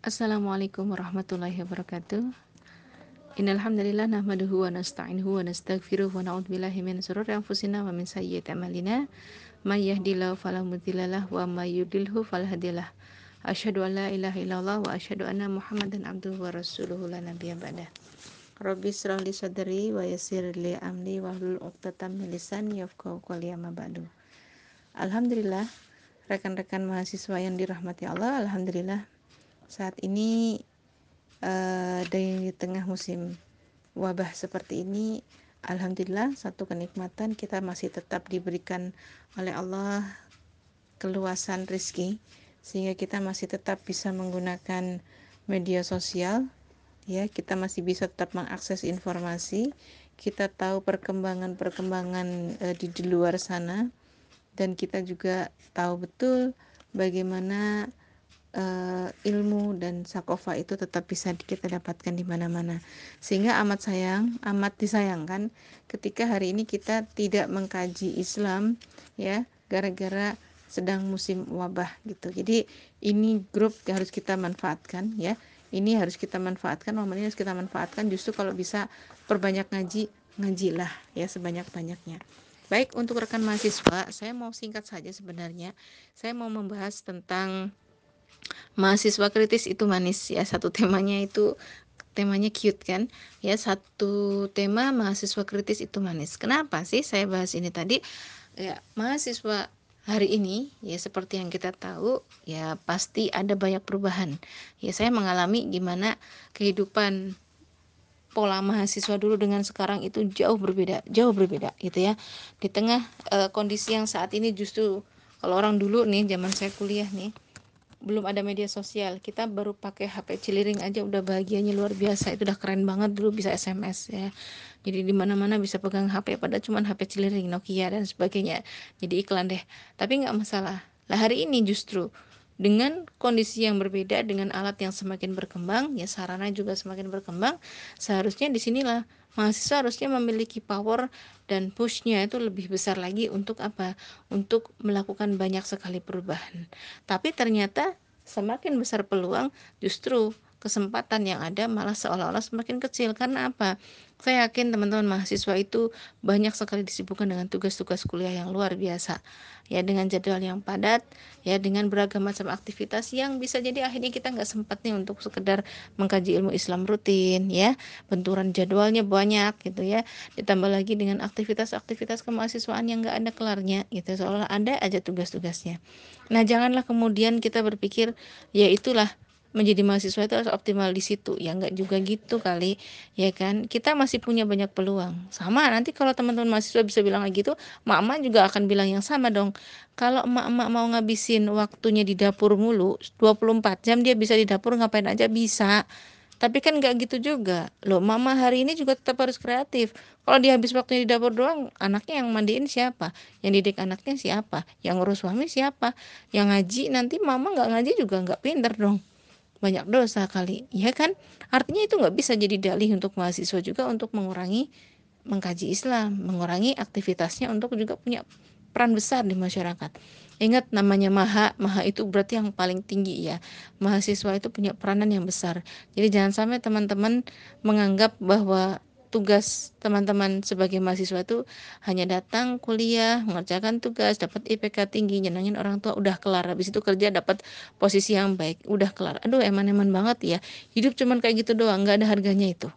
Assalamualaikum warahmatullahi wabarakatuh. Innal hamdalillah nahmaduhu wa nasta'inuhu wa nastaghfiruh wa na'udzu billahi min shururi anfusina wa min sayyiati a'malina. May yahdihillahu fala mudhillalah wa may yudlilhu fala hadiyalah. Asyhadu an la ilaha illallah wa asyhadu anna Muhammadan abduhu wa rasuluhu la nabiyya ba'da. Rabbi israh li sadri wa yassir li amri wa hlul 'uqdatam min lisani yafqahu qawli amma ba'du. Alhamdulillah, rekan-rekan mahasiswa yang dirahmati Allah, alhamdulillah saat ini uh, di tengah musim wabah seperti ini alhamdulillah satu kenikmatan kita masih tetap diberikan oleh Allah keluasan rezeki sehingga kita masih tetap bisa menggunakan media sosial. Ya kita masih bisa tetap mengakses informasi kita tahu perkembangan-perkembangan uh, di, di luar sana dan kita juga tahu betul bagaimana uh, ilmu dan sakofa itu tetap bisa kita dapatkan di mana-mana. Sehingga amat sayang, amat disayangkan ketika hari ini kita tidak mengkaji Islam ya gara-gara sedang musim wabah gitu. Jadi ini grup yang harus kita manfaatkan ya. Ini harus kita manfaatkan, momen ini harus kita manfaatkan justru kalau bisa perbanyak ngaji, ngajilah ya sebanyak-banyaknya. Baik, untuk rekan mahasiswa, saya mau singkat saja sebenarnya. Saya mau membahas tentang mahasiswa kritis itu manis ya. Satu temanya itu temanya cute kan? Ya satu tema mahasiswa kritis itu manis. Kenapa sih saya bahas ini tadi? Ya mahasiswa hari ini ya seperti yang kita tahu ya pasti ada banyak perubahan. Ya saya mengalami gimana kehidupan pola mahasiswa dulu dengan sekarang itu jauh berbeda jauh berbeda gitu ya. Di tengah uh, kondisi yang saat ini justru kalau orang dulu nih zaman saya kuliah nih belum ada media sosial. Kita baru pakai HP ciliring aja udah bahagianya luar biasa. Itu udah keren banget dulu bisa SMS ya. Jadi di mana mana bisa pegang HP pada cuman HP ciliring Nokia dan sebagainya. Jadi iklan deh. Tapi nggak masalah. Lah hari ini justru dengan kondisi yang berbeda dengan alat yang semakin berkembang ya sarana juga semakin berkembang seharusnya di sinilah mahasiswa harusnya memiliki power dan pushnya itu lebih besar lagi untuk apa? Untuk melakukan banyak sekali perubahan. Tapi ternyata semakin besar peluang justru kesempatan yang ada malah seolah-olah semakin kecil karena apa? Saya yakin teman-teman mahasiswa itu banyak sekali disibukkan dengan tugas-tugas kuliah yang luar biasa. Ya dengan jadwal yang padat, ya dengan beragam macam aktivitas yang bisa jadi akhirnya kita nggak sempat nih untuk sekedar mengkaji ilmu Islam rutin ya. Benturan jadwalnya banyak gitu ya. Ditambah lagi dengan aktivitas-aktivitas kemahasiswaan yang nggak ada kelarnya gitu. Seolah ada aja tugas-tugasnya. Nah, janganlah kemudian kita berpikir ya itulah menjadi mahasiswa itu harus optimal di situ. Ya nggak juga gitu kali ya kan? Kita masih punya banyak peluang. Sama nanti kalau teman-teman mahasiswa bisa bilang kayak gitu mama juga akan bilang yang sama dong. Kalau emak-emak mau ngabisin waktunya di dapur mulu 24 jam dia bisa di dapur ngapain aja bisa. Tapi kan nggak gitu juga. Loh mama hari ini juga tetap harus kreatif. Kalau dia habis waktunya di dapur doang anaknya yang mandiin siapa? Yang didik anaknya siapa? Yang ngurus suami siapa? Yang ngaji nanti mama nggak ngaji juga nggak pinter dong banyak dosa kali. Ya kan? Artinya itu nggak bisa jadi dalih untuk mahasiswa juga untuk mengurangi mengkaji Islam mengurangi aktivitasnya untuk juga punya peran besar di masyarakat. Ingat namanya maha maha itu berarti yang paling tinggi ya. Mahasiswa itu punya peranan yang besar. Jadi jangan sampai teman-teman menganggap bahwa tugas teman-teman sebagai mahasiswa itu hanya datang kuliah mengerjakan tugas dapat IPK tinggi nyenangin orang tua udah kelar. Habis itu kerja dapat posisi yang baik udah kelar. Aduh eman-eman banget ya. Hidup cuman kayak gitu doang nggak ada harganya itu.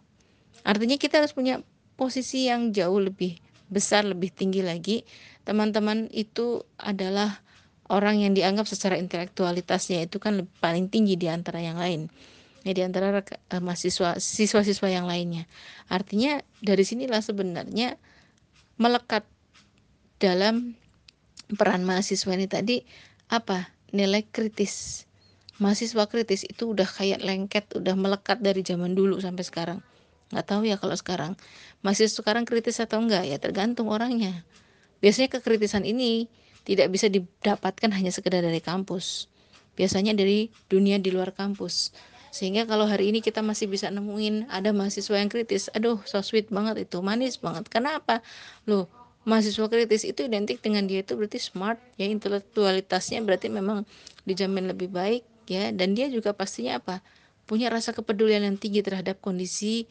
Artinya kita harus punya posisi yang jauh lebih besar lebih tinggi lagi. Teman-teman itu adalah orang yang dianggap secara intelektualitasnya itu kan paling tinggi di antara yang lain ya di antara uh, mahasiswa siswa-siswa yang lainnya. Artinya dari sinilah sebenarnya melekat dalam peran mahasiswa ini tadi apa? nilai kritis. Mahasiswa kritis itu udah kayak lengket, udah melekat dari zaman dulu sampai sekarang. Nggak tahu ya kalau sekarang. Masih sekarang kritis atau enggak ya tergantung orangnya. Biasanya kekritisan ini tidak bisa didapatkan hanya sekedar dari kampus. Biasanya dari dunia di luar kampus sehingga kalau hari ini kita masih bisa nemuin ada mahasiswa yang kritis aduh so sweet banget itu manis banget. Kenapa? Loh mahasiswa kritis itu identik dengan dia itu berarti smart ya intelektualitasnya berarti memang dijamin lebih baik ya. Dan dia juga pastinya apa? Punya rasa kepedulian yang tinggi terhadap kondisi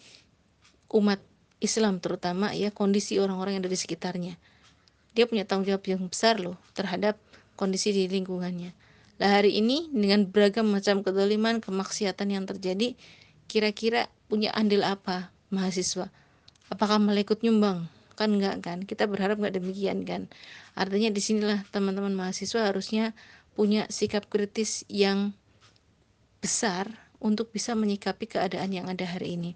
umat Islam terutama ya kondisi orang-orang yang ada di sekitarnya. Dia punya tanggung jawab yang besar loh terhadap kondisi di lingkungannya lah hari ini dengan beragam macam kedoliman kemaksiatan yang terjadi kira-kira punya andil apa mahasiswa? Apakah malah ikut nyumbang? Kan enggak kan? Kita berharap enggak demikian kan? Artinya di sinilah teman-teman mahasiswa harusnya punya sikap kritis yang besar untuk bisa menyikapi keadaan yang ada hari ini.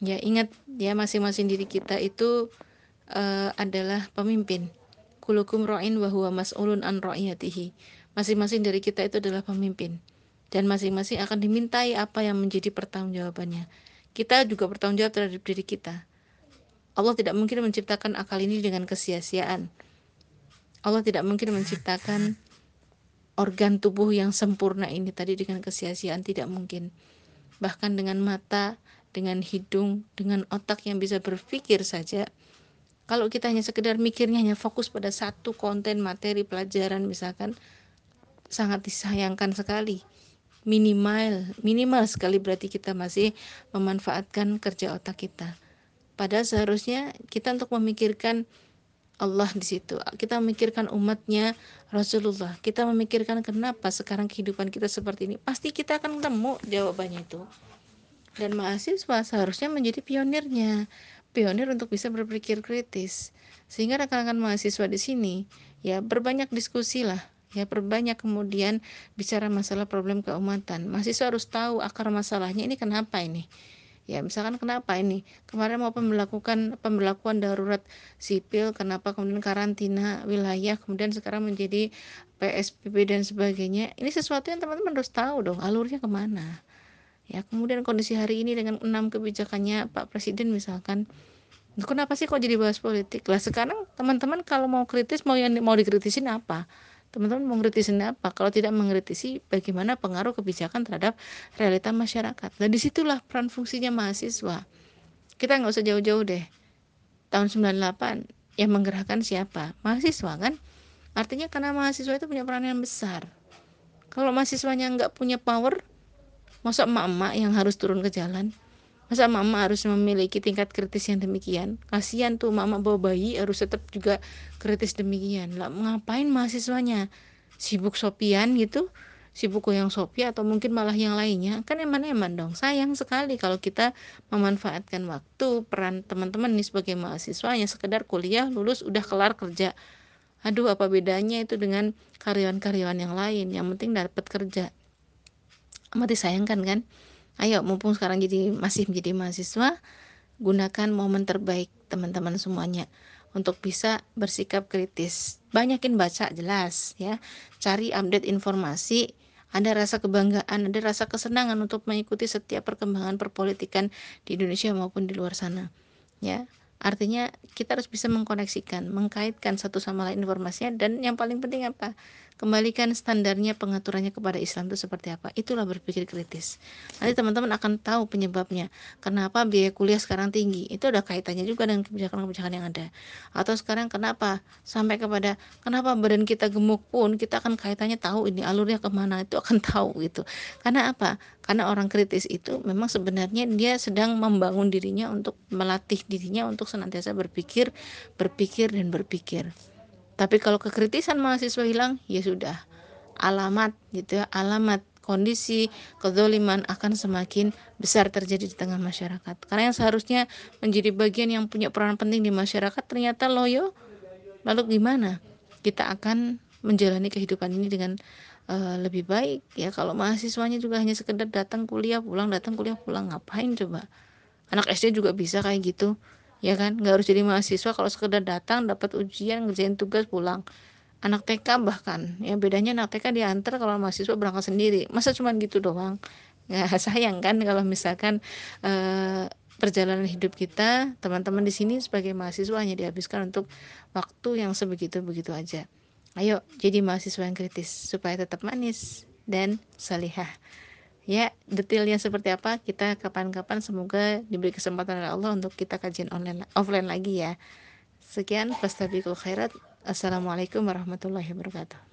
Ya ingat ya masing-masing diri kita itu uh, adalah pemimpin. Kulukum ra'in wa huwa mas'ulun an ra'iyatihi masing-masing dari kita itu adalah pemimpin dan masing-masing akan dimintai apa yang menjadi pertanggungjawabannya kita juga bertanggung jawab terhadap diri kita Allah tidak mungkin menciptakan akal ini dengan kesia-siaan. Allah tidak mungkin menciptakan organ tubuh yang sempurna ini tadi dengan kesia-siaan tidak mungkin. Bahkan dengan mata, dengan hidung, dengan otak yang bisa berpikir saja. Kalau kita hanya sekedar mikirnya hanya fokus pada satu konten materi pelajaran misalkan sangat disayangkan sekali. Minimal, minimal sekali berarti kita masih memanfaatkan kerja otak kita. Padahal seharusnya kita untuk memikirkan Allah di situ. Kita memikirkan umatnya Rasulullah. Kita memikirkan kenapa sekarang kehidupan kita seperti ini. Pasti kita akan ketemu jawabannya itu. Dan mahasiswa seharusnya menjadi pionirnya. Pionir untuk bisa berpikir kritis. Sehingga rekan-rekan mahasiswa di sini ya berbanyak diskusi lah ya berbanyak kemudian bicara masalah problem keumatan. Mahasiswa harus tahu akar masalahnya ini kenapa ini? Ya misalkan kenapa ini? Kemarin mau melakukan pemberlakuan darurat sipil kenapa kemudian karantina wilayah kemudian sekarang menjadi PSBB dan sebagainya? Ini sesuatu yang teman-teman harus tahu dong alurnya ke mana? Ya kemudian kondisi hari ini dengan enam kebijakannya Pak Presiden misalkan kenapa sih kok jadi bahas politik? Lah sekarang teman-teman kalau mau kritis mau yang mau dikritisin apa teman-teman mengkritisi apa? Kalau tidak mengkritisi bagaimana pengaruh kebijakan terhadap realita masyarakat? Dan di situlah peran fungsinya mahasiswa. Kita nggak usah jauh-jauh deh. Tahun 98 yang menggerakkan siapa? Mahasiswa kan? Artinya karena mahasiswa itu punya peran yang besar. Kalau mahasiswanya nggak punya power masa emak-emak yang harus turun ke jalan masa mama harus memiliki tingkat kritis yang demikian? Kasihan tuh mama bawa bayi harus tetap juga kritis demikian. Lah ngapain mahasiswanya? Sibuk sopian gitu? Sibuk yang sopi atau mungkin malah yang lainnya? Kan eman-eman dong. Sayang sekali kalau kita memanfaatkan waktu peran teman-teman nih sebagai mahasiswa yang sekedar kuliah lulus udah kelar kerja. Aduh apa bedanya itu dengan karyawan-karyawan yang lain? Yang penting dapat kerja. Amat disayangkan kan ayo mumpung sekarang jadi masih menjadi mahasiswa gunakan momen terbaik teman-teman semuanya untuk bisa bersikap kritis. Banyakin baca jelas ya. Cari update informasi ada rasa kebanggaan ada rasa kesenangan untuk mengikuti setiap perkembangan perpolitikan di Indonesia maupun di luar sana ya artinya kita harus bisa mengkoneksikan mengkaitkan satu sama lain informasinya dan yang paling penting apa? Kembalikan standarnya pengaturannya kepada Islam itu seperti apa. Itulah berpikir kritis. Nanti teman-teman akan tahu penyebabnya. Kenapa biaya kuliah sekarang tinggi? Itu ada kaitannya juga dengan kebijakan-kebijakan yang ada. Atau sekarang kenapa? Sampai kepada kenapa badan kita gemuk pun kita akan kaitannya tahu ini alurnya ke mana itu akan tahu gitu. Karena apa? Karena orang kritis itu memang sebenarnya dia sedang membangun dirinya untuk melatih dirinya untuk senantiasa berpikir berpikir dan berpikir tapi kalau kekritisan mahasiswa hilang, ya sudah. Alamat gitu ya, alamat kondisi kezoliman akan semakin besar terjadi di tengah masyarakat. Karena yang seharusnya menjadi bagian yang punya peran penting di masyarakat ternyata loyo. Lalu gimana? Kita akan menjalani kehidupan ini dengan uh, lebih baik ya kalau mahasiswanya juga hanya sekedar datang kuliah pulang datang kuliah pulang ngapain coba anak SD juga bisa kayak gitu ya kan? Nggak harus jadi mahasiswa kalau sekedar datang dapat ujian ngerjain tugas pulang. Anak TK bahkan. Ya bedanya anak TK diantar kalau mahasiswa berangkat sendiri. Masa cuma gitu doang? Ya sayang kan kalau misalkan eh, perjalanan hidup kita teman-teman di sini sebagai mahasiswa hanya dihabiskan untuk waktu yang sebegitu begitu aja. Ayo jadi mahasiswa yang kritis supaya tetap manis dan salihah ya detailnya seperti apa kita kapan-kapan semoga diberi kesempatan oleh Allah untuk kita kajian online offline lagi ya. Sekian fastabiqul khairat. Assalamualaikum warahmatullahi wabarakatuh